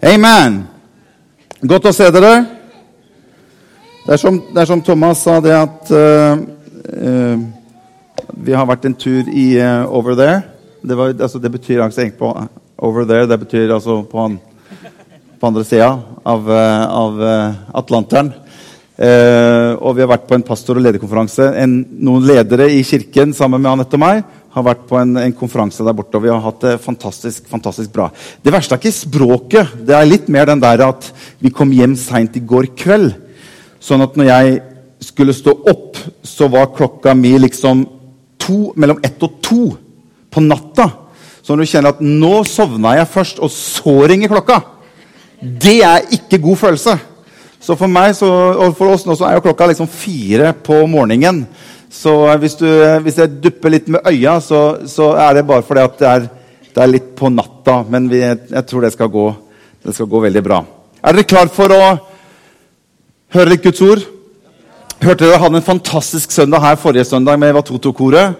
Amen. Godt å se dere. Det er som, det er som Thomas sa, det at uh, uh, vi har vært en tur i uh, over there. Det, var, altså, det betyr altså egentlig på over there. Det betyr altså på, an, på andre sida av, av Atlanteren. Og vi har vært på en pastor- og lederkonferanse. En, noen ledere i kirken sammen med Anette og meg har vært på en, en, konferanse der borte, og vi har hatt det fantastisk fantastisk bra. Det verste er ikke språket. Det er litt mer den der at vi kom hjem seint i går kveld. Sånn at når jeg skulle stå opp, så var klokka mi liksom to, mellom ett og to på natta. Så når du kjenner at 'nå sovna jeg først, og så ringer klokka', det er ikke god følelse. Så for meg så, og for oss nå så er jo klokka liksom fire på morgenen. Så hvis, du, hvis jeg dupper litt med øya, så, så er det bare fordi at det er, det er litt på natta. Men vi, jeg tror det skal, gå, det skal gå veldig bra. Er dere klar for å høre litt Guds ord? Hørte dere hadde en fantastisk søndag her forrige søndag med Vatoto-koret.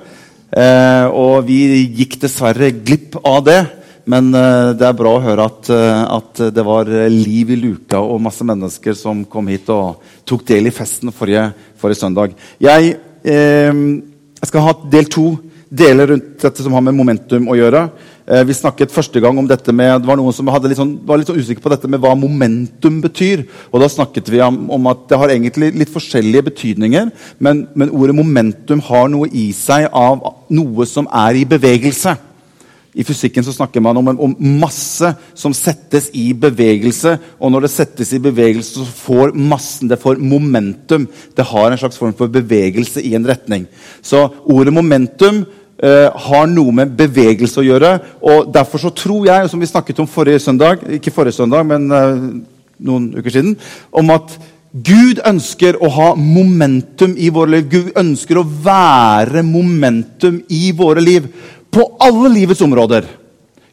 Eh, og vi gikk dessverre glipp av det. Men eh, det er bra å høre at, eh, at, det var liv i luka og masse mennesker som kom hit og tok del i festen forrige, forrige søndag. Jeg eh, jeg skal ha del to deler rundt dette som har med momentum å gjøre. Eh, vi snakket første gang om dette med, Det var noen som sånn, var litt sånn usikker på dette med hva momentum betyr. og Da snakket vi om, om at det har egentlig litt forskjellige betydninger. Men, men ordet momentum har noe i seg av noe som er i bevegelse. I fysikken så snakker man om, om, masse som settes i bevegelse. Og når det settes i bevegelse, så får massen det får momentum. Det har en slags form for bevegelse i en retning. Så ordet momentum eh, har noe med bevegelse å gjøre. og Derfor så tror jeg, som vi snakket om forrige søndag, ikke forrige søndag, men eh, noen uker siden, om at Gud ønsker å ha momentum i våre liv. Gud ønsker å være momentum i våre liv på alle livets områder.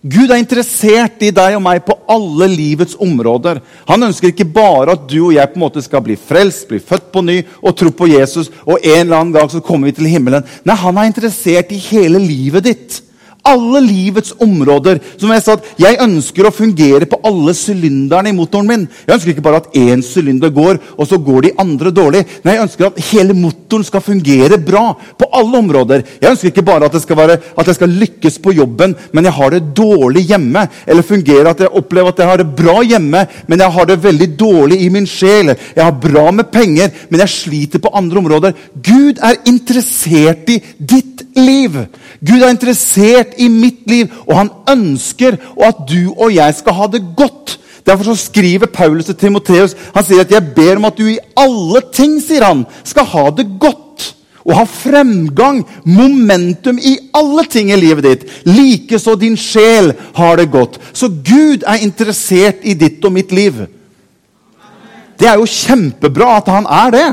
Gud er interessert i deg og meg på alle livets områder. Han ønsker ikke bare at du og jeg på en måte skal bli frelst, bli født på ny og tro på Jesus, og en eller annen gang så kommer vi til himmelen. Nei, han er interessert i hele livet ditt alle livets områder. Som Jeg sa at jeg ønsker å fungere på alle sylinderne i motoren min. Jeg ønsker ikke bare at én sylinder går, og så går de andre dårlig. Nei, Jeg ønsker at hele motoren skal fungere bra på alle områder. Jeg ønsker ikke bare at, være, at jeg skal lykkes på jobben, men jeg har det dårlig hjemme. Eller fungere at jeg opplever at jeg har det bra hjemme, men jeg har det veldig dårlig i min sjel. Jeg har bra med penger, men jeg sliter på andre områder. Gud er interessert i ditt liv. Gud er interessert i mitt liv, og han ønsker at du og jeg skal ha det godt. Derfor så skriver Paulus til Timoteus han sier at 'jeg ber om at du i alle ting sier han, skal ha det godt' og ha fremgang, momentum i alle ting i livet ditt. Likeså din sjel har det godt. Så Gud er interessert i ditt og mitt liv. Det er jo kjempebra at han er det.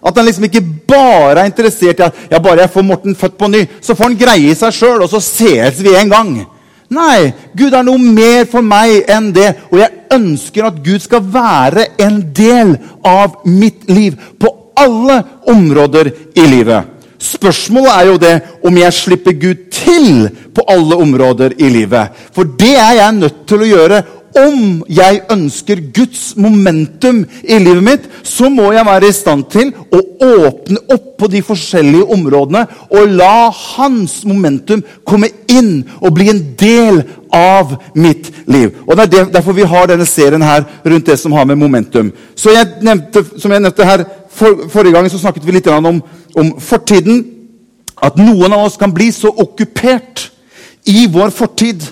At han liksom ikke bare er interessert i at ja, bare jeg får Morten født på ny, så får han greie seg sjøl, og så ses vi en gang. Nei, Gud er noe mer for meg enn det. Og jeg ønsker at Gud skal være en del av mitt liv på alle områder i livet. Spørsmålet er jo det om jeg slipper Gud til på alle områder i livet. For det er jeg nødt til å gjøre om jeg ønsker Guds momentum i livet mitt, så må jeg være i stand til å åpne opp på de forskjellige områdene og la hans momentum komme inn og bli en del av mitt liv. Og Det er derfor vi har denne serien her rundt det som har med momentum. Så jeg nevnte, Som jeg nevnte her for, Forrige gang så snakket vi litt om, om fortiden. At noen av oss kan bli så okkupert i vår fortid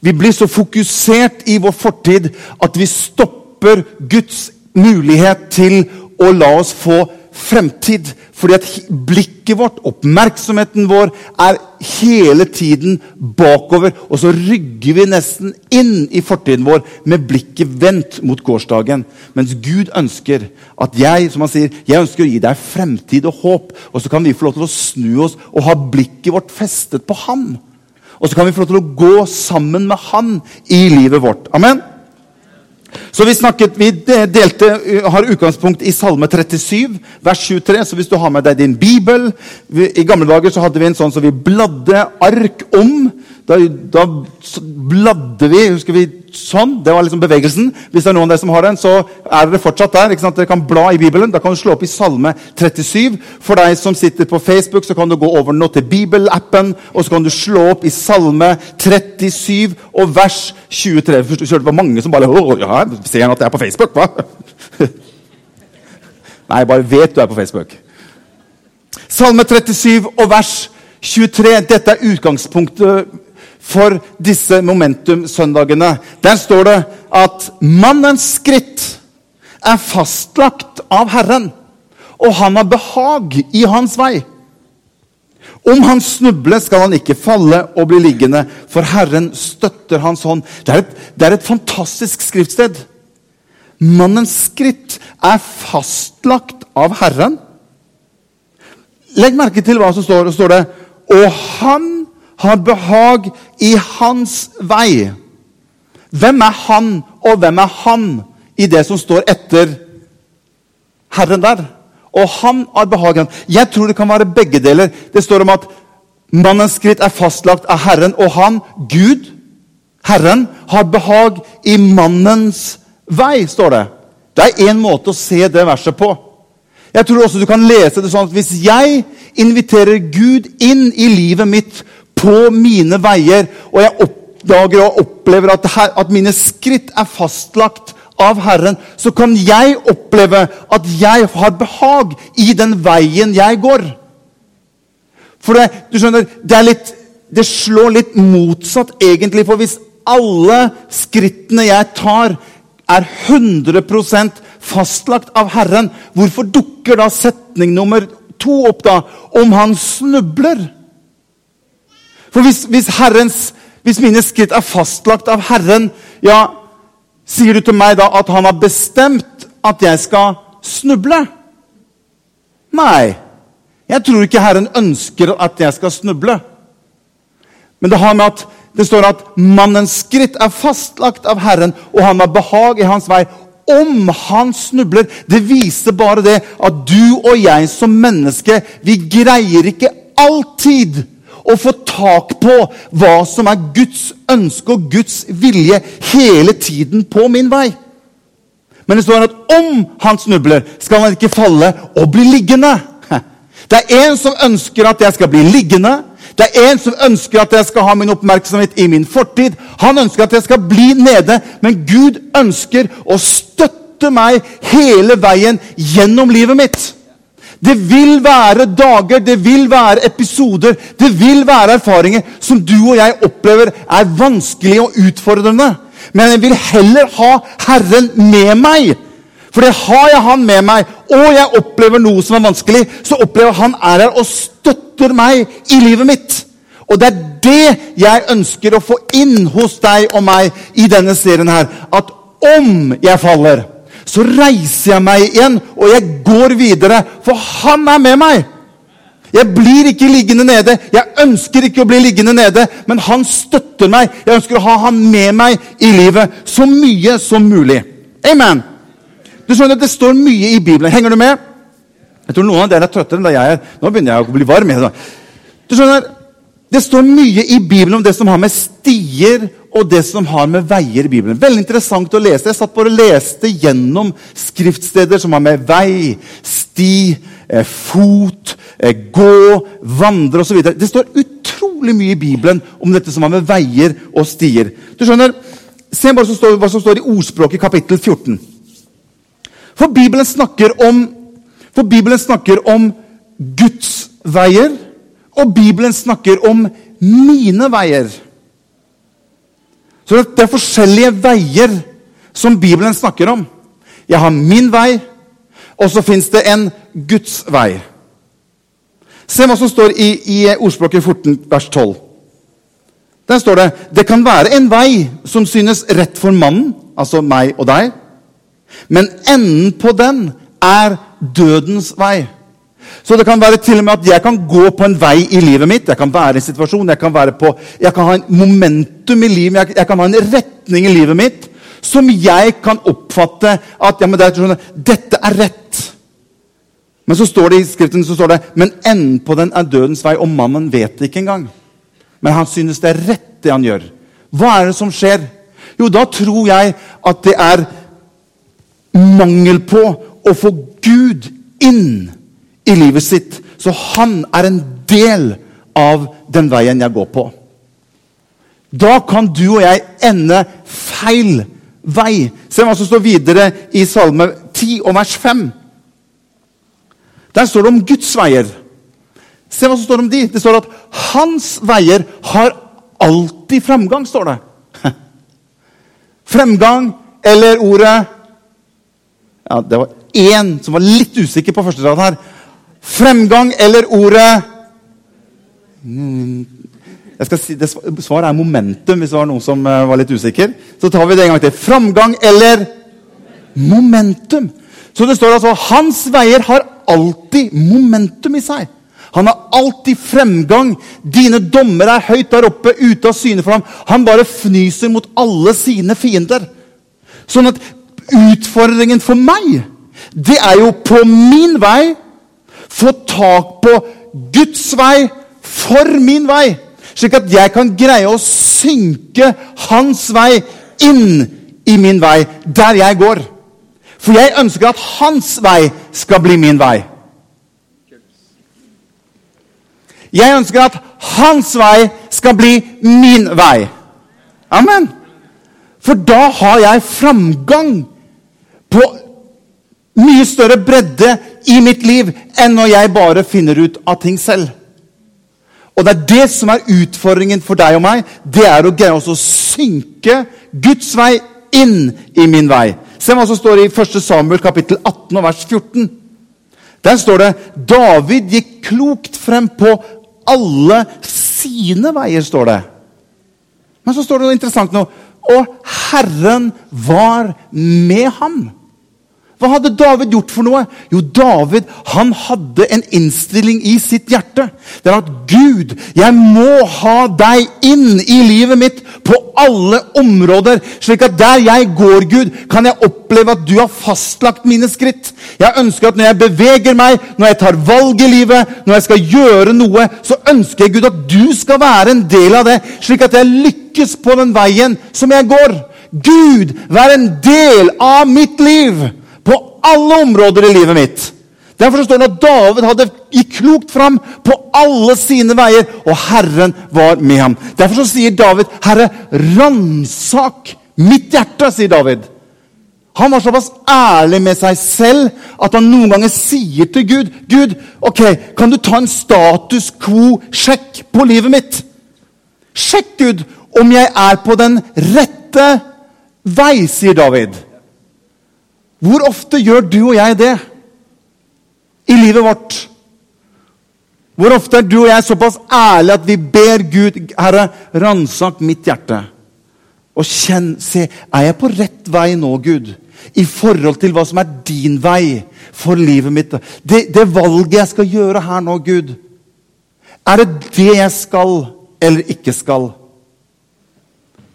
vi blir så fokusert i vår fortid at vi stopper Guds mulighet til å la oss få fremtid. Fordi at blikket vårt, oppmerksomheten vår, er hele tiden bakover. Og så rygger vi nesten inn i fortiden vår med blikket vendt mot gårsdagen. Mens Gud ønsker at jeg som han sier, jeg ønsker å gi deg fremtid og håp. Og så kan vi få lov til å snu oss og ha blikket vårt festet på ham. Og så kan vi få lov til å gå sammen med Han i livet vårt. Amen? Så Vi snakket, vi delte, har utgangspunkt i Salme 37, vers 23. Så hvis du har med deg din bibel I gamle dager så hadde vi en sånn som vi bladde ark om. Da, da bladde vi husker vi, sånn. Det var liksom bevegelsen. Hvis det er noen av dere som har den, så er dere fortsatt der. ikke sant? Dere kan bla i Bibelen. Da kan du slå opp i Salme 37. For deg som sitter på Facebook, så kan du gå over nå til Bibelappen, og så kan du slå opp i Salme 37 og vers 23. Først, Det var mange som bare Å, ja, Ser han at jeg er på Facebook, hva? Nei, jeg bare vet du er på Facebook. Salme 37 og vers 23. Dette er utgangspunktet for disse momentum-søndagene. Der står det at mannens skritt er fastlagt av Herren, og han har behag i hans vei. Om han snubler, skal han ikke falle og bli liggende, for Herren støtter hans hånd. Det er et, det er et fantastisk skriftsted. Mannens skritt er fastlagt av Herren. Legg merke til hva som står. Og står det Og han har behag i hans vei. Hvem er han, og hvem er han i det som står etter Herren der? Og han har behag i ham. Jeg tror det kan være begge deler. Det står om at mannens skritt er fastlagt av Herren, og han, Gud, Herren, har behag i mannens vei, står det. Det er én måte å se det verset på. Jeg tror også du kan lese det sånn at hvis jeg inviterer Gud inn i livet mitt på mine veier, og jeg oppdager og opplever at, her, at mine skritt er fastlagt av Herren, så kan jeg oppleve at jeg har behag i den veien jeg går. For det, du skjønner, det, litt, det slår litt motsatt, egentlig. For hvis alle skrittene jeg tar, er 100% fastlagt av Herren, hvorfor dukker da setning nummer to opp, da? Om han snubler? For hvis, hvis, Herrens, hvis mine skritt er fastlagt av Herren, ja, sier du til meg da at han har bestemt at jeg skal snuble? Nei. Jeg tror ikke Herren ønsker at jeg skal snuble. Men det har med at det står at mannens skritt er fastlagt av Herren, og han har behag i hans vei. Om han snubler Det viser bare det at du og jeg som menneske, vi greier ikke alltid å få tak på hva som er Guds ønske og Guds vilje hele tiden på min vei. Men det står at om han snubler, skal han ikke falle og bli liggende. Det er en som ønsker at jeg skal bli liggende. Det er en som ønsker at jeg skal ha min oppmerksomhet i min fortid. Han ønsker at jeg skal bli nede, men Gud ønsker å støtte meg hele veien gjennom livet mitt. Det vil være dager, det vil være episoder, det vil være erfaringer som du og jeg opplever er vanskelige og utfordrende. Men jeg vil heller ha Herren med meg. For det har jeg Han med meg, og jeg opplever noe som er vanskelig, så opplever Han er her og støtter meg i livet mitt. Og det er det jeg ønsker å få inn hos deg og meg i denne serien her. At om jeg faller, så reiser jeg meg igjen, og jeg går videre. For han er med meg. Jeg blir ikke liggende nede. Jeg ønsker ikke å bli liggende nede, men han støtter meg. Jeg ønsker å ha han med meg i livet så mye som mulig. Amen. Du skjønner, Det står mye i Bibelen. Henger du med? Jeg tror noen av dere er trøttere enn jeg er. Nå begynner jeg å bli varm. Du skjønner, Det står mye i Bibelen om det som har med stier og det som har med veier i Bibelen. Veldig interessant å lese. Jeg satt bare og leste gjennom skriftsteder som har med vei, sti, eh, fot, eh, gå, vandre osv. Det står utrolig mye i Bibelen om dette som har med veier og stier. Du skjønner, Se bare som står, hva som står i Ordspråket kapittel 14. For Bibelen snakker om, for Bibelen snakker om Guds veier, og Bibelen snakker om mine veier. Så det er forskjellige veier som Bibelen snakker om. Jeg har min vei, og så fins det en Guds vei. Se hva som står i, i Ordspråket 14, vers 12. Der står det det kan være en vei som synes rett for mannen, altså meg og deg, men enden på den er dødens vei. Så det kan være til og med at jeg kan gå på en vei i livet mitt. Jeg kan være i en situasjon, jeg kan, på, jeg kan ha en momentum i livet, jeg, jeg kan ha en retning i livet mitt som jeg kan oppfatte at ja, det er, dette er rett. Men så står det i skriften så står det, men enden på den er dødens vei, og mannen vet det ikke engang. Men han synes det er rett det han gjør. Hva er det som skjer? Jo, da tror jeg at det er mangel på å få Gud inn i livet sitt. Så han er en del av den veien jeg går på. Da kan du og jeg ende feil vei. Se hva som står videre i Salme 10 og vers 5. Der står det om Guds veier. Se hva som står om de. Det står at hans veier har alltid fremgang, står det. Fremgang eller ordet Ja, det var én som var litt usikker på første rad her. Fremgang eller ordet mm, jeg skal si, det, Svaret er momentum, hvis det var noen som uh, var litt usikker. Så tar vi det en gang til. Framgang eller momentum. Så det står altså hans veier har alltid momentum i seg. Han har alltid fremgang. Dine dommer er høyt der oppe, ute av syne for ham. Han bare fnyser mot alle sine fiender. Sånn at utfordringen for meg, det er jo på min vei få tak på Guds vei for min vei. Slik at jeg kan greie å synke hans vei inn i min vei, der jeg går. For jeg ønsker at hans vei skal bli min vei. Jeg ønsker at hans vei skal bli min vei. Amen. For da har jeg framgang på mye større bredde i mitt liv enn når jeg bare finner ut av ting selv. Og det er det som er utfordringen for deg og meg. Det er å greie å synke Guds vei inn i min vei. Se hva som står i 1. Samuel kapittel 18 og vers 14. Der står det David gikk klokt frem på alle sine veier, står det. Men så står det noe interessant nå. Og Herren var med ham. Hva hadde David gjort for noe? Jo, David han hadde en innstilling i sitt hjerte. Det er at Gud, jeg må ha deg inn i livet mitt på alle områder. Slik at der jeg går, Gud, kan jeg oppleve at du har fastlagt mine skritt. Jeg ønsker at når jeg beveger meg, når jeg tar valg i livet, når jeg skal gjøre noe, så ønsker jeg Gud at du skal være en del av det. Slik at jeg lykkes på den veien som jeg går. Gud, vær en del av mitt liv alle områder i livet mitt. Derfor står det at David hadde gikk klokt fram på alle sine veier, og Herren var med ham. Derfor sier David, 'Herre, ransak mitt hjerte', sier David. Han var såpass ærlig med seg selv at han noen ganger sier til Gud, 'Gud, ok, kan du ta en status quo-sjekk på livet mitt?' Sjekk, Gud, om jeg er på den rette vei, sier David. Hvor ofte gjør du og jeg det i livet vårt? Hvor ofte er du og jeg såpass ærlige at vi ber Gud Herre, ransak mitt hjerte. Og kjenn, se, er jeg på rett vei nå, Gud? I forhold til hva som er din vei for livet mitt. Det, det valget jeg skal gjøre her nå, Gud. Er det det jeg skal eller ikke skal?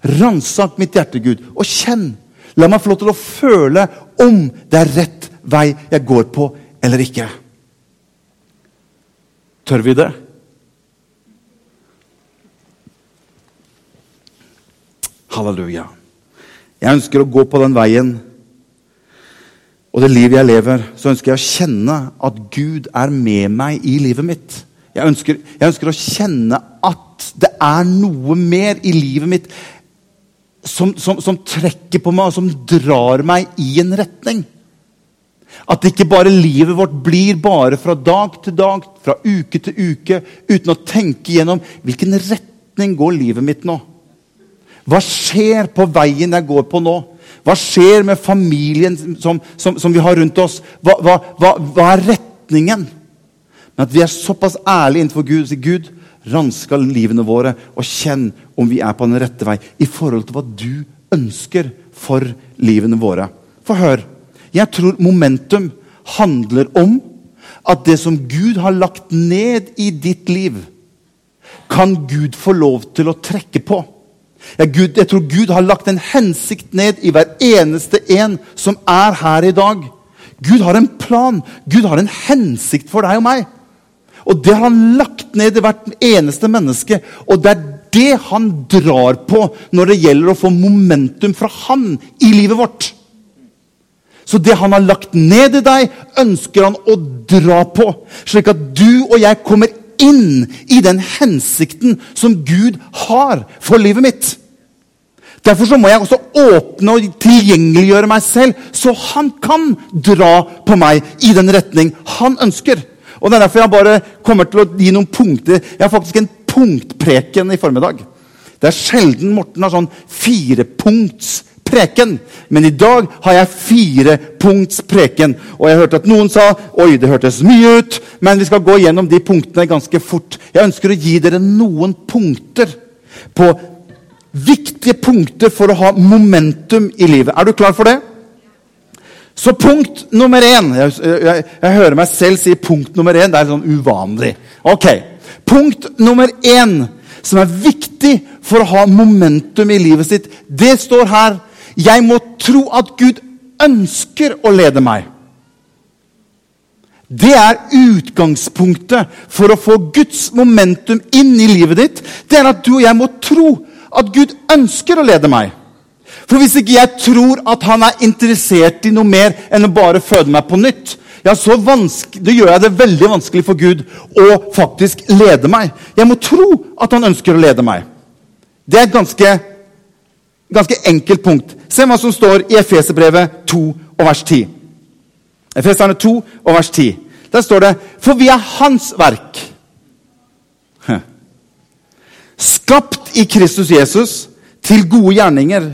Ransak mitt hjerte, Gud, og kjenn. La meg få lov til å føle om det er rett vei jeg går på eller ikke. Tør vi det? Halleluja. Jeg ønsker å gå på den veien. Og det livet jeg lever, så ønsker jeg å kjenne at Gud er med meg i livet mitt. Jeg ønsker, jeg ønsker å kjenne at det er noe mer i livet mitt som, som, som, trekker på meg, og som drar meg i en retning. At ikke bare livet vårt blir bare fra dag til dag, fra uke til uke, uten å tenke gjennom hvilken retning går livet mitt nå. Hva skjer på veien jeg går på nå? Hva skjer med familien som, som, vi har rundt oss? Hva, hva, hva, hva, er retningen? Men at vi er såpass ærlige innenfor Gud og sier Gud, ranska livene våre og kjenn om vi er på den rette vei i forhold til hva du ønsker for livene våre. For hør. Jeg tror momentum handler om at det som Gud har lagt ned i ditt liv, kan Gud få lov til å trekke på. Ja, Gud, jeg tror Gud har lagt en hensikt ned i hver eneste en som er her i dag. Gud har en plan. Gud har en hensikt for deg og meg. Og det har han lagt ned i hvert eneste menneske. Og det er det han drar på når det gjelder å få momentum fra han i livet vårt. Så det han har lagt ned i deg, ønsker han å dra på. Slik at du og jeg kommer inn i den hensikten som Gud har for livet mitt. Derfor så må jeg også åpne og tilgjengeliggjøre meg selv, så han kan dra på meg i den retning han ønsker. Og Det er derfor jeg bare kommer til å gi noen punkter. Jeg har faktisk en punktpreken i formiddag. Det er sjelden Morten har sånn firepunktspreken. Men i dag har jeg firepunktspreken. Og jeg hørte at noen sa oi, det hørtes mye ut, men vi skal gå gjennom de punktene ganske fort. Jeg ønsker å gi dere noen punkter på viktige punkter for å ha momentum i livet. Er du klar for det? Så punkt nummer én jeg, jeg, jeg, hører meg selv si punkt nummer én. Det er sånn uvanlig. Ok, Punkt nummer én som er viktig for å ha momentum i livet sitt, det står her. Jeg må tro at Gud ønsker å lede meg. Det er utgangspunktet for å få Guds momentum inn i livet ditt. Det er at du og jeg må tro at Gud ønsker å lede meg. For hvis ikke jeg tror at han er interessert i noe mer enn å bare føde meg på nytt, ja, så det gjør jeg det veldig vanskelig for Gud å faktisk lede meg. Jeg må tro at han ønsker å lede meg. Det er et ganske, ganske enkelt punkt. Se hva som står i Efeserbrevet 2 og vers 10. Efeserne 2 og vers 10. Der står det For vi er Hans verk. Skapt i Kristus Jesus til gode gjerninger,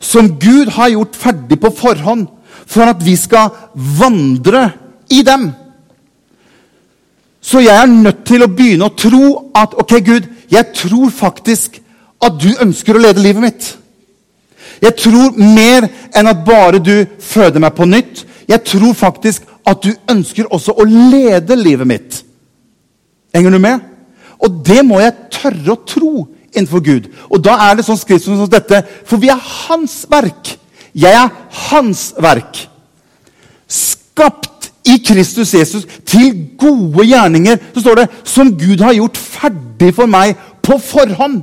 som Gud har gjort ferdig på forhånd for at vi skal vandre i dem. Så jeg er nødt til å begynne å tro at ok, Gud, jeg tror faktisk at du ønsker å lede livet mitt. Jeg tror mer enn at bare du føder meg på nytt. Jeg tror faktisk at du ønsker også å lede livet mitt. Henger du med? Og det må jeg tørre å tro innenfor Gud. Og da er det sånn skrift som dette. For vi er Hans verk. Jeg er hans verk. Skapt i Kristus Jesus til gode gjerninger, så står det, som Gud har gjort ferdig for meg på forhånd.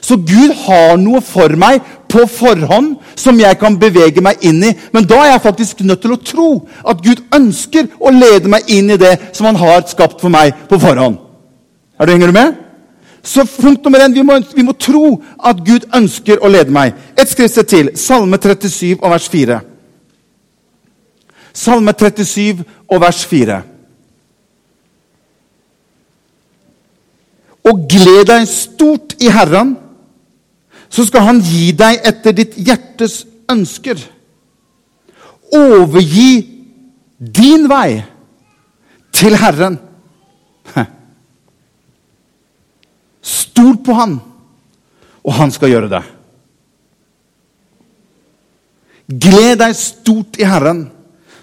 Så Gud har noe for meg på forhånd som jeg kan bevege meg inn i. Men da er jeg faktisk nødt til å tro at Gud ønsker å lede meg inn i det som han har skapt for meg på forhånd. Er du, henger du med? Så punkt nummer én vi vi må tro at Gud ønsker å lede meg. Et skriftsted til. Salme 37 og vers 4. Salme 37 og vers 4. Og gled deg stort i Herren, så skal Han gi deg etter ditt hjertes ønsker. Overgi din vei til Herren. Stol på han, og han skal gjøre det. Gled deg stort i Herren,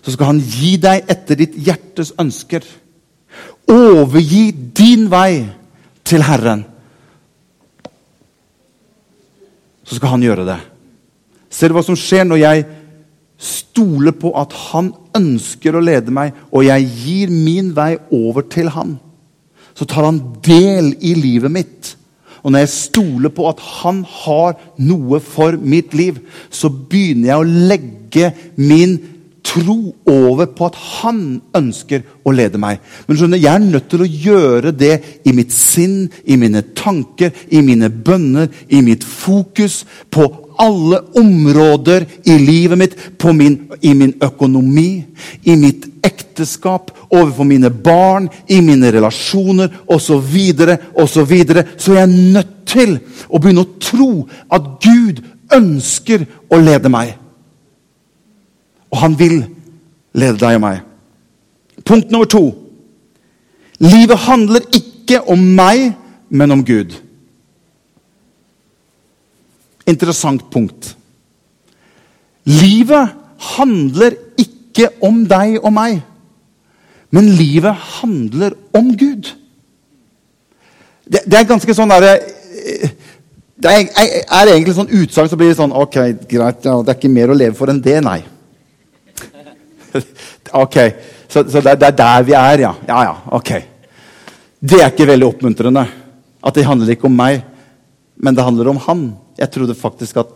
så skal han gi deg etter ditt hjertes ønsker. Overgi din vei til Herren, så skal han gjøre det. Ser du hva som skjer når jeg stoler på at han ønsker å lede meg, og jeg gir min vei over til han? Så tar han del i livet mitt. Og når jeg stoler på at han har noe for mitt liv, så begynner jeg å legge min tro over på at han ønsker å lede meg. Men skjønner, jeg er nødt til å gjøre det i mitt sinn, i mine tanker, i mine bønner, i mitt fokus, på alle områder i livet mitt, min, i min økonomi, i mitt ekteskap, overfor mine barn, i mine relasjoner osv. Videre, så, videre. så jeg er nødt til å begynne å tro at Gud ønsker å lede meg. Og han vil lede deg og meg. Punkt nummer to. Livet handler ikke om meg, men om Gud. Interessant punkt. Livet handler ikke om deg og meg, men livet handler om Gud. Det, det er ganske sånn derre Det er, er, egentlig sånn utsagn som blir sånn Ok, greit, ja, det er ikke mer å leve for enn det, nei. ok, så, så det, det, er der vi er, ja. Ja, ja, ok. Det er ikke veldig oppmuntrende. At det handler ikke om meg, Men det handler om han. Jeg trodde faktisk at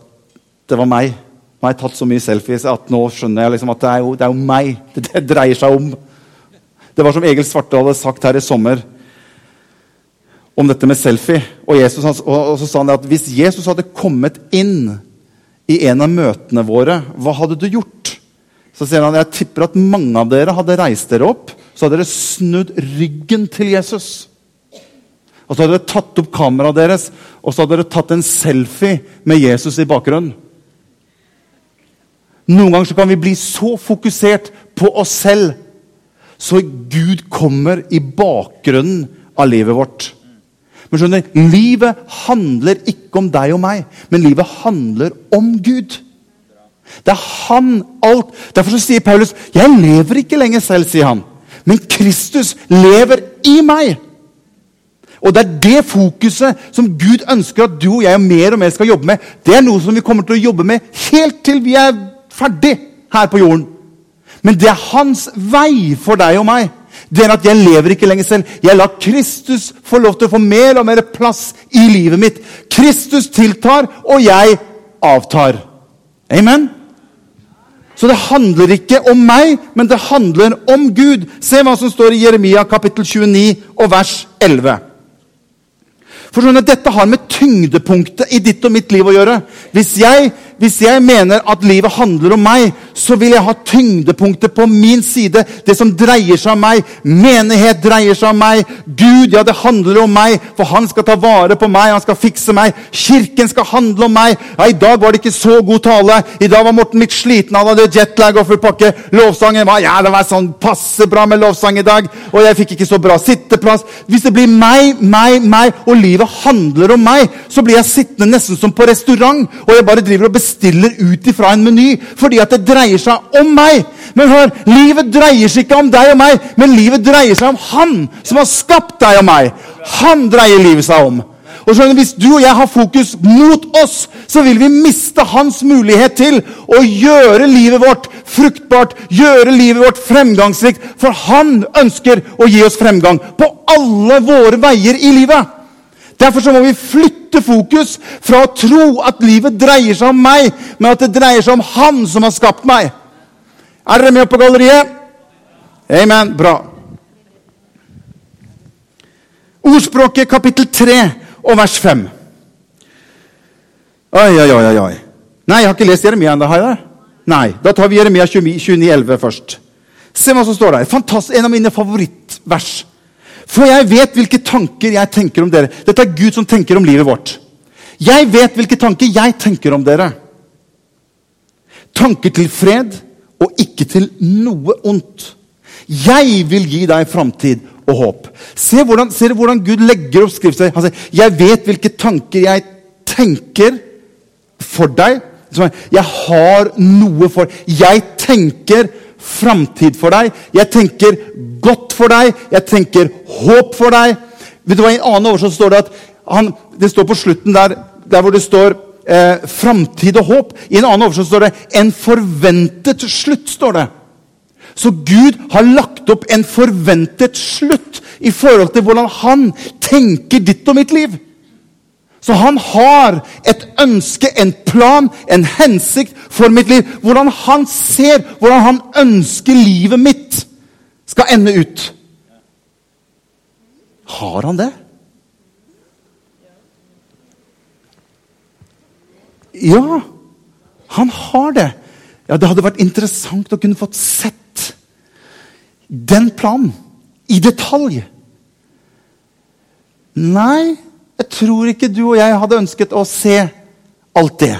det var meg. Nå har jeg tatt så mye selfies at nå skjønner jeg liksom at det er jo, det er jo meg det, det dreier seg om. Det var som Egil Svarte hadde sagt her i sommer om dette med selfie. Og, Jesus, og, så sa han at hvis Jesus hadde kommet inn i en av møtene våre, hva hadde du gjort? Så sier han jeg tipper at mange av dere hadde reist dere opp så hadde dere snudd ryggen til Jesus. Og så hadde dere tatt opp kameraet deres og så hadde dere tatt en selfie med Jesus i bakgrunnen. Noen ganger så kan vi bli så fokusert på oss selv så Gud kommer i bakgrunnen av livet vårt. Men skjønner, Livet handler ikke om deg og meg, men livet handler om Gud. Det er han alt. Derfor sier Paulus 'Jeg lever ikke lenger selv', sier han. 'Men Kristus lever i meg'. Og Det er det fokuset som Gud ønsker at du og jeg og mer og mer skal jobbe med. Det er noe som vi kommer til å jobbe med helt til vi er ferdig her på jorden. Men det er hans vei for deg og meg. Det er at jeg lever ikke lenger selv. Jeg lar Kristus få lov til å få mer og mer plass i livet mitt. Kristus tiltar, og jeg avtar. Amen? Så det handler ikke om meg, men det handler om Gud. Se hva som står i Jeremia kapittel 29 og vers 11. For sånn Dette har med tyngdepunktet i ditt og mitt liv å gjøre. Hvis jeg hvis jeg mener at livet handler om meg, så vil jeg ha tyngdepunktet på min side. Det som dreier seg om meg. Menighet dreier seg om meg. Gud, ja, det handler om meg, for han skal ta vare på meg. Han skal fikse meg. Kirken skal handle om meg. Ja, I dag var det ikke så god tale. I dag var Morten litt sliten. Han hadde jetlag og full pakke. Lovsangen var ja, det var sånn passe bra med lovsang i dag. Og jeg fikk ikke så bra sitteplass. Hvis det blir meg, meg, meg, og livet handler om meg, så blir jeg sittende nesten som på restaurant, og jeg bare driver og bestemmer bestiller ut ifra en meny fordi at det dreier seg om meg. Men hør, livet dreier seg ikke om deg og meg, men livet dreier seg om Han som har skapt deg og meg. Han dreier livet seg om. Og skjønner, Hvis du og jeg har fokus mot oss, så vil vi miste hans mulighet til å gjøre livet vårt fruktbart, gjøre livet vårt fremgangsrikt. For han ønsker å gi oss fremgang på alle våre veier i livet. Derfor så må vi flytte fokus fra å tro at livet dreier seg om meg, men at det dreier seg om Han som har skapt meg. Er dere med på galleriet? Amen. Bra. Ordspråket kapittel 3 og vers 5. Oi, oi, oi, oi. Nei, jeg har ikke lest Jeremia ennå. Har jeg? Nei. Da tar vi Jeremia 29, 11 først. Se hva som står der. Fantastisk, En av mine favorittvers. For jeg vet hvilke tanker jeg tenker om dere. Dette er Gud som tenker om livet vårt. Jeg vet hvilke tanker jeg tenker om dere. Tanker til fred og ikke til noe ondt. Jeg vil gi deg framtid og håp. Se hvordan, ser du hvordan Gud legger opp skriftet? Han sier, 'Jeg vet hvilke tanker jeg tenker for deg.' Jeg har noe for Jeg tenker framtid for deg. Jeg tenker godt for deg. Jeg tenker håp for deg. Vet du hva, I en annen oversatt står det at han, det står på slutten der, der hvor det står eh, framtid og håp. I en annen oversatt står det 'en forventet slutt'. står det. Så Gud har lagt opp en forventet slutt i forhold til hvordan han tenker ditt og mitt liv. Så han har et ønske, en plan, en hensikt for mitt liv. Hvordan han ser, hvordan han ønsker livet mitt skal ende ut. Har han det? Ja, han har det. Ja, Det hadde vært interessant å kunne fått sett den planen i detalj. Nei, jeg tror ikke du og jeg hadde ønsket å se alt det.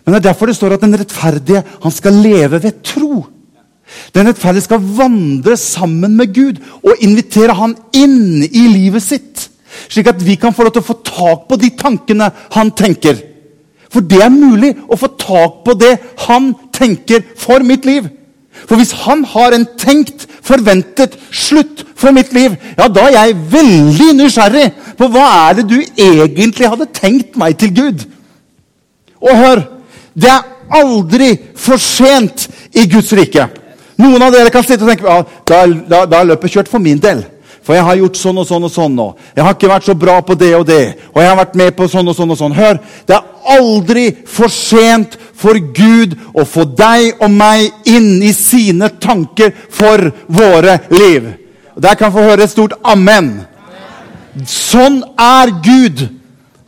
Men det er derfor det står at den rettferdige han skal leve ved tro. Den rettferdige skal vandre sammen med Gud og invitere han inn i livet sitt. Slik at vi kan få lov til å få tak på de tankene han tenker. For det er mulig å få tak på det han tenker for mitt liv. For hvis han har en tenkt, forventet slutt for mitt liv, ja, da er jeg veldig nysgjerrig på hva er det du egentlig hadde tenkt meg til Gud. Og hør, det er aldri for sent i Guds rike. Noen av dere kan sitte og tenke ja, da, da, da er løpet kjørt for min del. For jeg har gjort sånn og sånn og sånn nå. Jeg har ikke vært så bra på det og det. Og jeg har vært med på sånn og sånn og sånn. Hør, det er aldri for sent for Gud å få deg og meg inn i sine tanker for våre liv. Og Der kan få høre et stort amen. Sånn er Gud.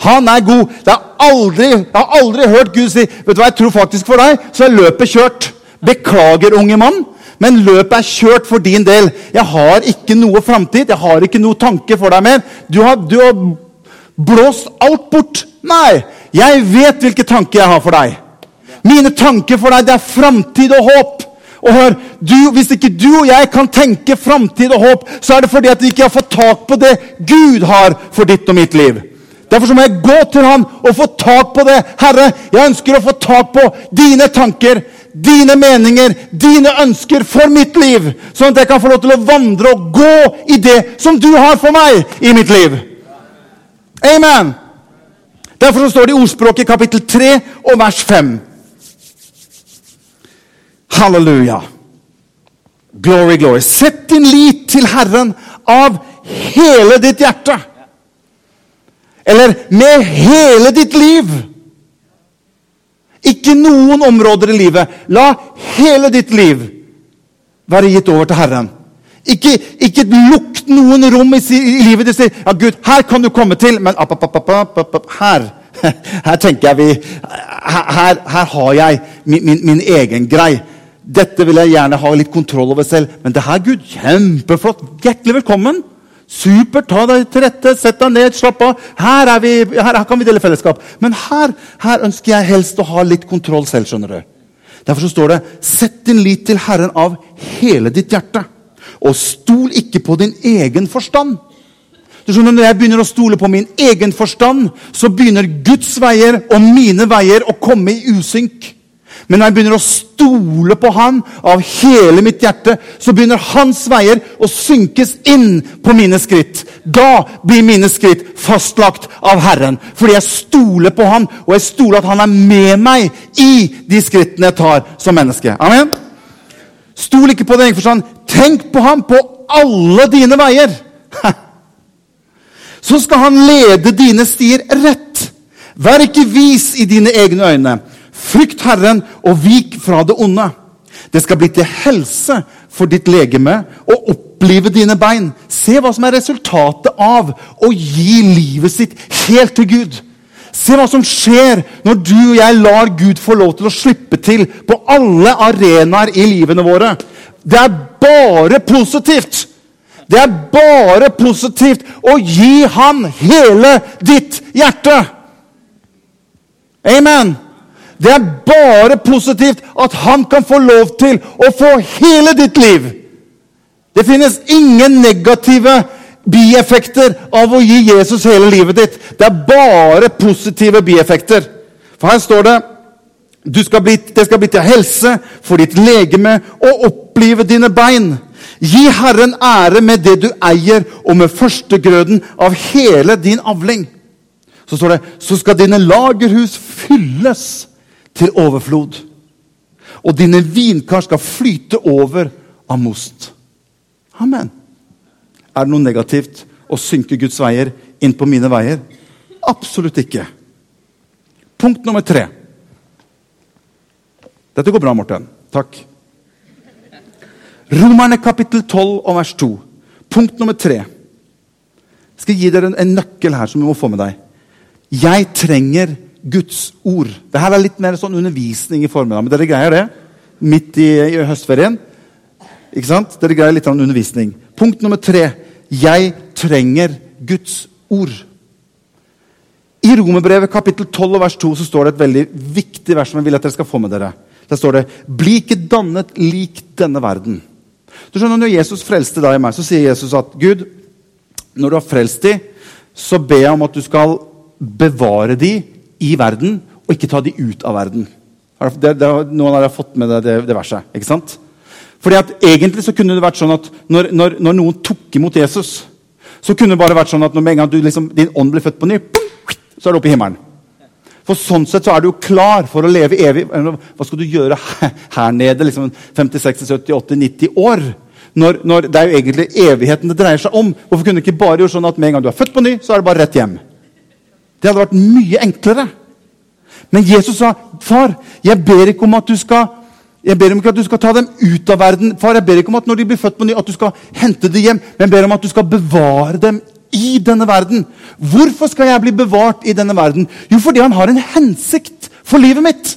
Han er god. Det er aldri, jeg har aldri hørt Gud si vet du hva, jeg tror faktisk for deg, så er løpet kjørt. Beklager, unge mann, men løpet er kjørt for din del. Jeg har ikke noe framtid, jeg har ikke noe tanke for deg mer. Du har, du har blåst alt bort. Nei, jeg vet hvilke tanker jeg har for deg. Mine tanker for deg, det er framtid og håp. Og hør, du, Hvis ikke du og jeg kan tenke framtid og håp, så er det fordi at vi ikke har fått tak på det Gud har for ditt og mitt liv. Derfor må jeg gå til Han og få tak på det. Herre, jeg ønsker å få tak på dine tanker, dine meninger, dine ønsker for mitt liv. Sånn at jeg kan få lov til å vandre og gå i det som du har for meg i mitt liv. Amen. Derfor står det i ordspråket kapittel 3 og vers 5. Halleluja. Glory, glory. Sett din lit til Herren av hele ditt hjerte. Eller med hele ditt liv. Ikke noen områder i livet. La hele ditt liv være gitt over til Herren. Ikke, ikke lukt noen rom i, i livet ditt. Ja, Gud, her kan du komme til, men app, app, app, her her tenker jeg vi Her, her har jeg min, min, min egen grei. Dette vil jeg gjerne ha litt kontroll over selv. Men det her, Gud, kjempeflott. Hjertelig velkommen. Supert. Ta deg til rette, sett deg ned, slapp av. Her, vi, her, her kan vi dele fellesskap. Men her, her, ønsker jeg helst å ha litt kontroll selv. skjønner du. Derfor så står det Sett din lit til Herren av hele ditt hjerte. Og stol ikke på din egen forstand. Du skjønner, Når jeg begynner å stole på min egen forstand, så begynner Guds veier og mine veier å komme i usynk. Men når jeg begynner å stole på Han av hele mitt hjerte, så begynner Hans veier å synkes inn på mine skritt. Da blir mine skritt fastlagt av Herren. Fordi jeg stoler på Han, og jeg stoler at Han er med meg i de skrittene jeg tar som menneske. Amen? Stol ikke på din egen forstand. Tenk på ham på alle dine veier. Så skal han lede dine stier rett. Vær ikke vis i dine egne øyne. Frykt Herren og vik fra det onde. Det skal bli til helse for ditt legeme og opplive dine bein. Se hva som er resultatet av å gi livet sitt helt til Gud. Se hva som skjer når du og jeg lar Gud få lov til å slippe til på alle arenaer i livene våre. Det er bare positivt! Det er bare positivt å gi Han hele ditt hjerte. Amen. Det er bare positivt at han kan få lov til å få hele ditt liv. Det finnes ingen negative bieffekter av å gi Jesus hele livet ditt. Det er bare positive bieffekter. For her står det skal bli, det skal bli til helse for ditt legeme og opplive dine bein. Gi Herren ære med det du eier, og med førstegrøden av hele din avling. Så står det så skal dine lagerhus fylles til overflod. Og dine vinkar skal flyte over av most. Amen. Er det noe negativt å synke Guds veier inn på mine veier? Absolutt ikke. Punkt nummer tre. Dette går bra, Morten. Takk. Romerne kapittel 12 og vers 2. Punkt nummer tre. Jeg skal gi dere en, en nøkkel her som du må få med deg. Jeg trenger Guds ord. Dette er litt mer sånn undervisning i formiddag, men dere greier det? Midt i, i høstferien. Ikke sant? Dere greier litt av en undervisning. Punkt nummer tre. Jeg trenger Guds ord. I Romerbrevet kapittel 12 og vers 2 så står det et veldig viktig vers som jeg vil at dere skal få med dere. Der står det 'Bli ikke dannet lik denne verden'. Du skjønner, Når Jesus frelste deg og meg, så sier Jesus at Gud, når du har frelst dem, så ber jeg om at du skal bevare dem i verden, og ikke ta de ut av verden. Det, det, noen har fått med det, det verset. ikke sant? Fordi at Egentlig så kunne det vært sånn at når, når, når noen tok imot Jesus, så kunne det bare vært sånn at når med en gang du, liksom, din ånd blir født på ny, så er du oppe i himmelen. For sånn sett så er du jo klar for å leve evig. Hva skal du gjøre her, nede liksom 50, 60, 70, 80, 90 år? Når, når Det er jo egentlig evigheten det dreier seg om. Hvorfor kunne du ikke bare gjort sånn at med en gang du er født på ny, så er det bare rett hjem? Det hadde vært mye enklere. Men Jesus sa, 'Far, jeg ber ikke om at du skal jeg ber ikke at du skal ta dem ut av verden. Far, jeg ber ikke om at når de blir født på ny, at du skal hente dem hjem. Men jeg ber om at du skal bevare dem i denne verden. Hvorfor skal jeg bli bevart i denne verden? Jo, fordi han har en hensikt for livet mitt.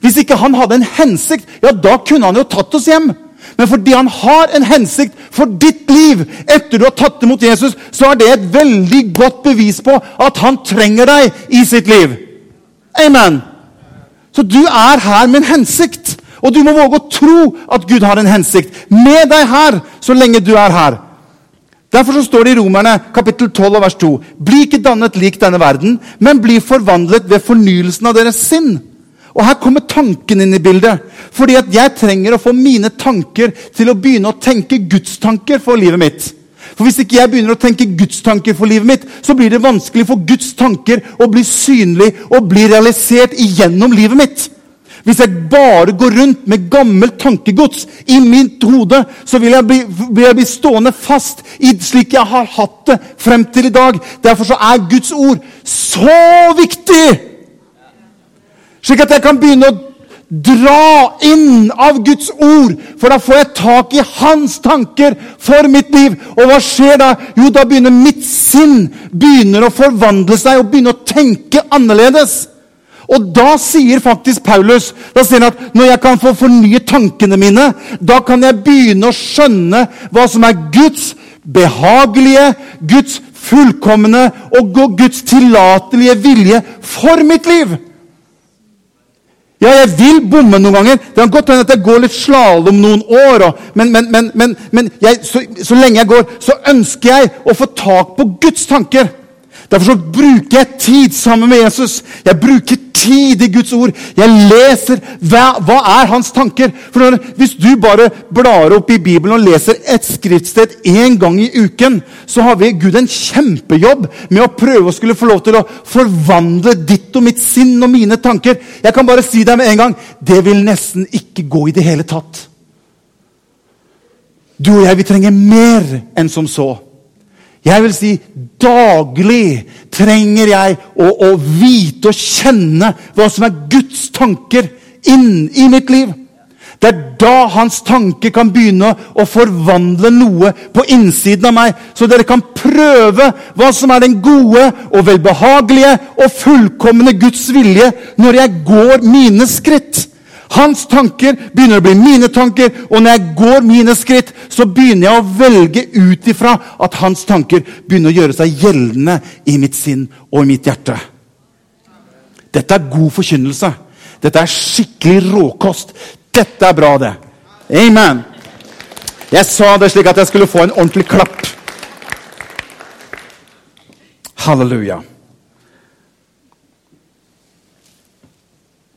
Hvis ikke han hadde en hensikt, ja, da kunne han jo tatt oss hjem. Men fordi han har en hensikt for ditt liv etter du har tatt imot Jesus, så er det et veldig godt bevis på at han trenger deg i sitt liv. Amen. Så du er her med en hensikt. Og du må våge å tro at Gud har en hensikt med deg her så lenge du er her. Derfor så står det i Romerne kapittel 12 vers 2.: Bli ikke dannet lik denne verden, men bli forvandlet ved fornyelsen av deres sinn. Og Her kommer tanken inn i bildet. Fordi at jeg trenger å få mine tanker til å begynne å tenke Guds tanker for livet mitt. For Hvis ikke jeg begynner å tenke Guds tanker for livet mitt, så blir det vanskelig for Guds tanker å bli synlig og bli realisert igjennom livet mitt. Hvis jeg bare går rundt med gammelt tankegods i mitt hode, så vil jeg, bli, vil jeg bli stående fast i slik jeg har hatt det frem til i dag. Derfor så er Guds ord så viktig! Slik at jeg kan begynne å dra inn av Guds ord, for da får jeg tak i hans tanker for mitt liv. Og hva skjer da? Jo, da begynner mitt sinn begynner å forvandle seg og begynne å tenke annerledes. Og da sier faktisk Paulus da sier han at når jeg kan få fornye tankene mine, da kan jeg begynne å skjønne hva som er Guds behagelige, Guds fullkomne og Guds tillatelige vilje for mitt liv. Ja, jeg vil bomme noen ganger. Det kan godt hende at jeg går litt slalåm noen år. Og, men, men, men, men jeg, så, så lenge jeg går, så ønsker jeg å få tak på Guds tanker. Derfor så bruker jeg tid sammen med Jesus. Jeg bruker tid i Guds ord. Jeg leser hva, hva er hans tanker. For Hvis du bare blar opp i Bibelen og leser et skriftsted én gang i uken, så har vi Gud en kjempejobb med å prøve å skulle få lov til å forvandle ditt og mitt sinn og mine tanker. Jeg kan bare si deg med en gang det vil nesten ikke gå i det hele tatt. Du og jeg, vi trenger mer enn som så. Jeg vil si daglig trenger jeg å, å, vite og kjenne hva som er Guds tanker inn i mitt liv. Det er da hans tanke kan begynne å forvandle noe på innsiden av meg, så dere kan prøve hva som er den gode og velbehagelige og fullkomne Guds vilje når jeg går mine skritt. Hans tanker begynner å bli mine tanker, og når jeg går mine skritt, så begynner jeg å velge ut ifra at hans tanker begynner å gjøre seg gjeldende i mitt sinn og i mitt hjerte. Dette er god forkynnelse. Dette er skikkelig råkost. Dette er bra, det. Amen. Jeg sa det slik at jeg skulle få en ordentlig klapp. Halleluja.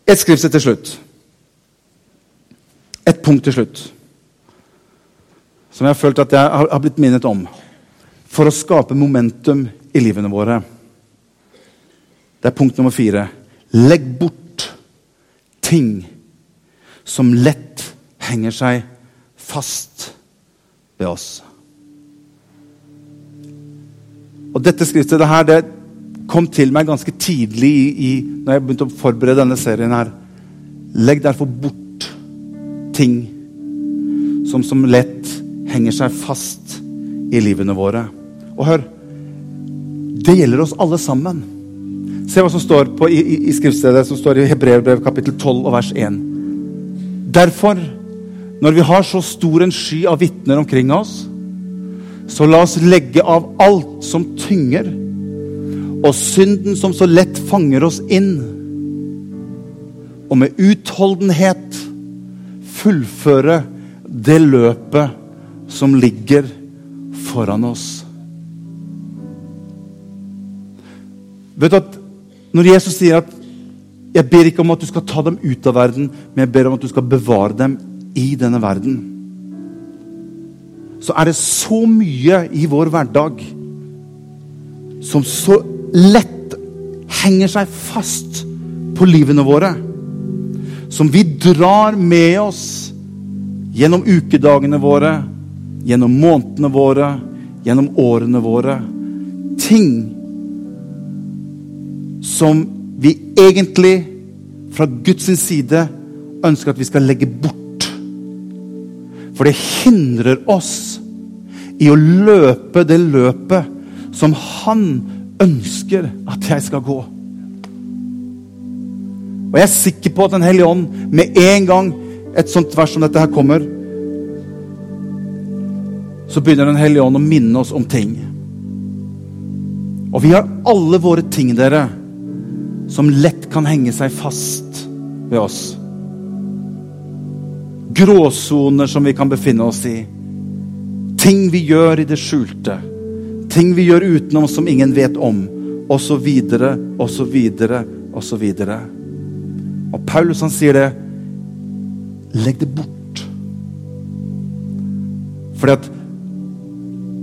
Et skriftsett til slutt et punkt til slutt som jeg har følt at jeg har blitt minnet om for å skape momentum i livene våre. Det er punkt nummer fire. Legg bort ting som lett henger seg fast ved oss. Og Dette skriftstedet her, det kom til meg ganske tidlig i, i, når jeg begynte å forberede denne serien. her. Legg derfor bort ting som som lett henger seg fast i livene våre. Og hør Det gjelder oss alle sammen. Se hva som står på, i, i, i skriftstedet som står i Hebreerbrev kapittel 12 og vers 1. Derfor, når vi har så stor en sky av vitner omkring oss, så la oss legge av alt som tynger, og synden som så lett fanger oss inn. Og med utholdenhet fullføre det løpet som ligger foran oss. Vet du at Når Jesus sier at 'jeg ber ikke om at du skal ta dem ut av verden', men jeg ber om at du skal bevare dem i denne verden, så er det så mye i vår hverdag som så lett henger seg fast på livene våre som vi drar med oss gjennom ukedagene våre, gjennom månedene våre, gjennom årene våre. Ting som vi egentlig fra Guds side ønsker at vi skal legge bort. For det hindrer oss i å løpe det løpet som han ønsker at jeg skal gå. Og jeg er sikker på at Den hellige ånd med en gang et sånt vers som dette her kommer, så begynner Den hellige ånd å minne oss om ting. Og vi har alle våre ting, dere, som lett kan henge seg fast ved oss. Gråsoner som vi kan befinne oss i. Ting vi gjør i det skjulte. Ting vi gjør utenom som ingen vet om. Og så videre, og så videre, og så videre. Og Paulus han sier det Legg det bort. Fordi at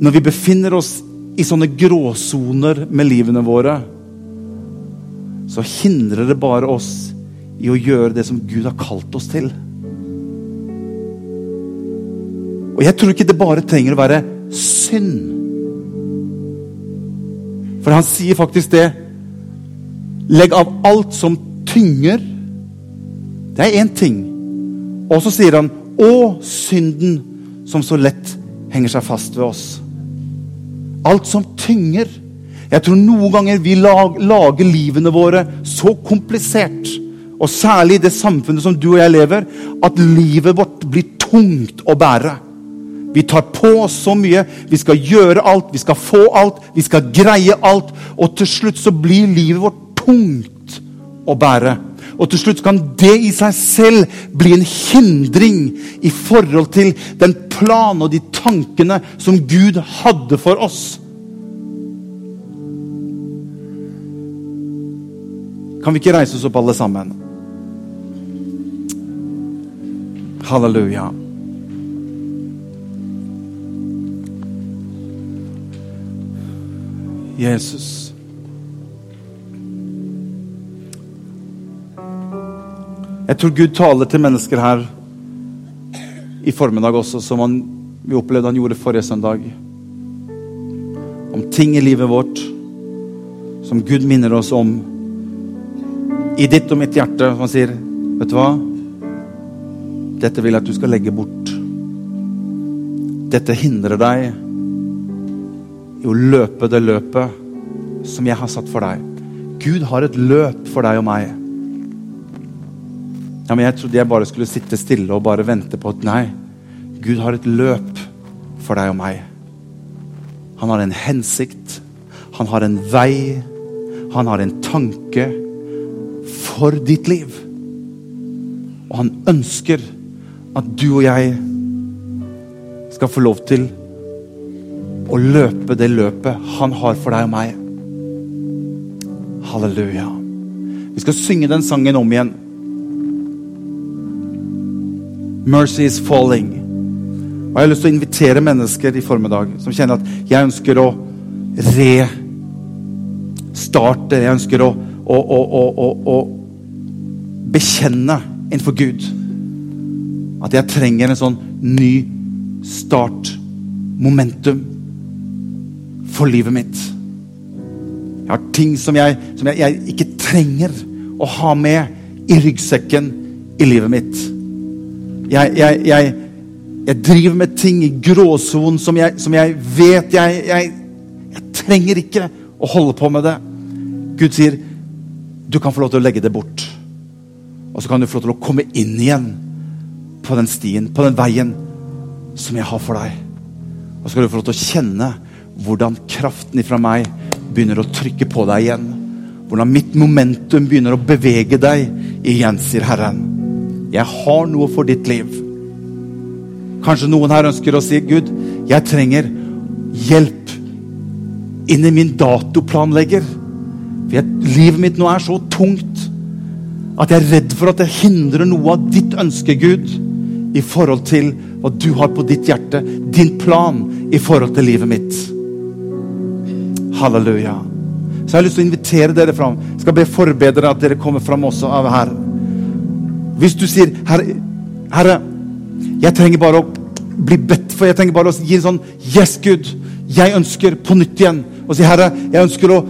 når vi befinner oss i sånne gråsoner med livene våre, så hindrer det bare oss i å gjøre det som Gud har kalt oss til. Og jeg tror ikke det bare trenger å være synd. For han sier faktisk det. Legg av alt som tynger det er én ting. Og så sier han 'Å, synden som så lett henger seg fast ved oss'. Alt som tynger. Jeg tror noen ganger vi lager livene våre så komplisert, og særlig i det samfunnet som du og jeg lever, at livet vårt blir tungt å bære. Vi tar på oss så mye. Vi skal gjøre alt, vi skal få alt, vi skal greie alt. Og til slutt så blir livet vårt tungt å bære. Og til slutt kan det i seg selv bli en hindring i forhold til den planen og de tankene som Gud hadde for oss. Kan vi ikke reise oss opp, alle sammen? Halleluja. Jesus. Jeg tror Gud taler til mennesker her i formiddag også, som han, vi opplevde han gjorde forrige søndag. Om ting i livet vårt som Gud minner oss om. I ditt og mitt hjerte. Han sier, 'Vet du hva? Dette vil jeg at du skal legge bort.' Dette hindrer deg i å løpe det løpet som jeg har satt for deg. Gud har et løp for deg og meg. Ja, men Jeg trodde jeg bare skulle sitte stille og bare vente på at nei, Gud har et løp for deg og meg. Han har en hensikt, han har en vei, han har en tanke for ditt liv. Og han ønsker at du og jeg skal få lov til å løpe det løpet han har for deg og meg. Halleluja. Vi skal synge den sangen om igjen. 'Mercy is falling'. Og Jeg har lyst til å invitere mennesker i formiddag som kjenner at jeg ønsker å restarte. Jeg ønsker å, å, å, å bekjenne innenfor Gud at jeg trenger en sånn ny start, momentum, for livet mitt. Jeg har ting som jeg, som jeg, jeg ikke trenger å ha med i ryggsekken i livet mitt. Jeg, jeg, jeg, jeg driver med ting i gråsonen som, som, jeg vet jeg, trenger ikke å holde på med det. Gud sier du kan få lov til å legge det bort. Og så kan du få lov til å komme inn igjen på den stien, på den veien som jeg har for deg. Og så skal du få lov til å kjenne hvordan kraften ifra meg begynner å trykke på deg igjen. Hvordan mitt momentum begynner å bevege deg igjen, sier Herren. Jeg har noe for ditt liv. Kanskje noen her ønsker å si, Gud, jeg trenger hjelp inn i min datoplanlegger. For jeg, livet mitt nå er så tungt at jeg er redd for at det hindrer noe av ditt ønske, Gud, i forhold til hva du har på ditt hjerte, din plan i forhold til livet mitt. Halleluja. Så jeg har lyst til å invitere dere fram. Jeg skal be forbedre at dere kommer fram også av her. Hvis du sier, 'Herre, herre jeg trenger bare å bli bedt for. Jeg trenger bare å gi en sånn Yes, Gud. Jeg ønsker på nytt igjen å si, Herre, jeg ønsker å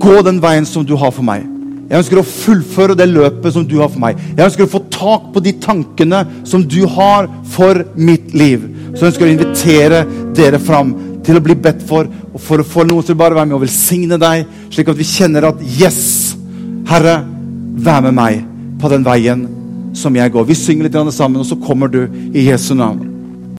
gå den veien som du har for meg. Jeg ønsker å fullføre det løpet som du har for meg. Jeg ønsker å få tak på de tankene som du har for mitt liv. Så jeg ønsker å invitere dere fram til å bli bedt for, og for å få noen til å bare være med og velsigne deg, slik at vi kjenner at Yes, Herre, vær med meg på den veien som jeg går. Vi synger litt sammen, og så kommer du i Jesu navn.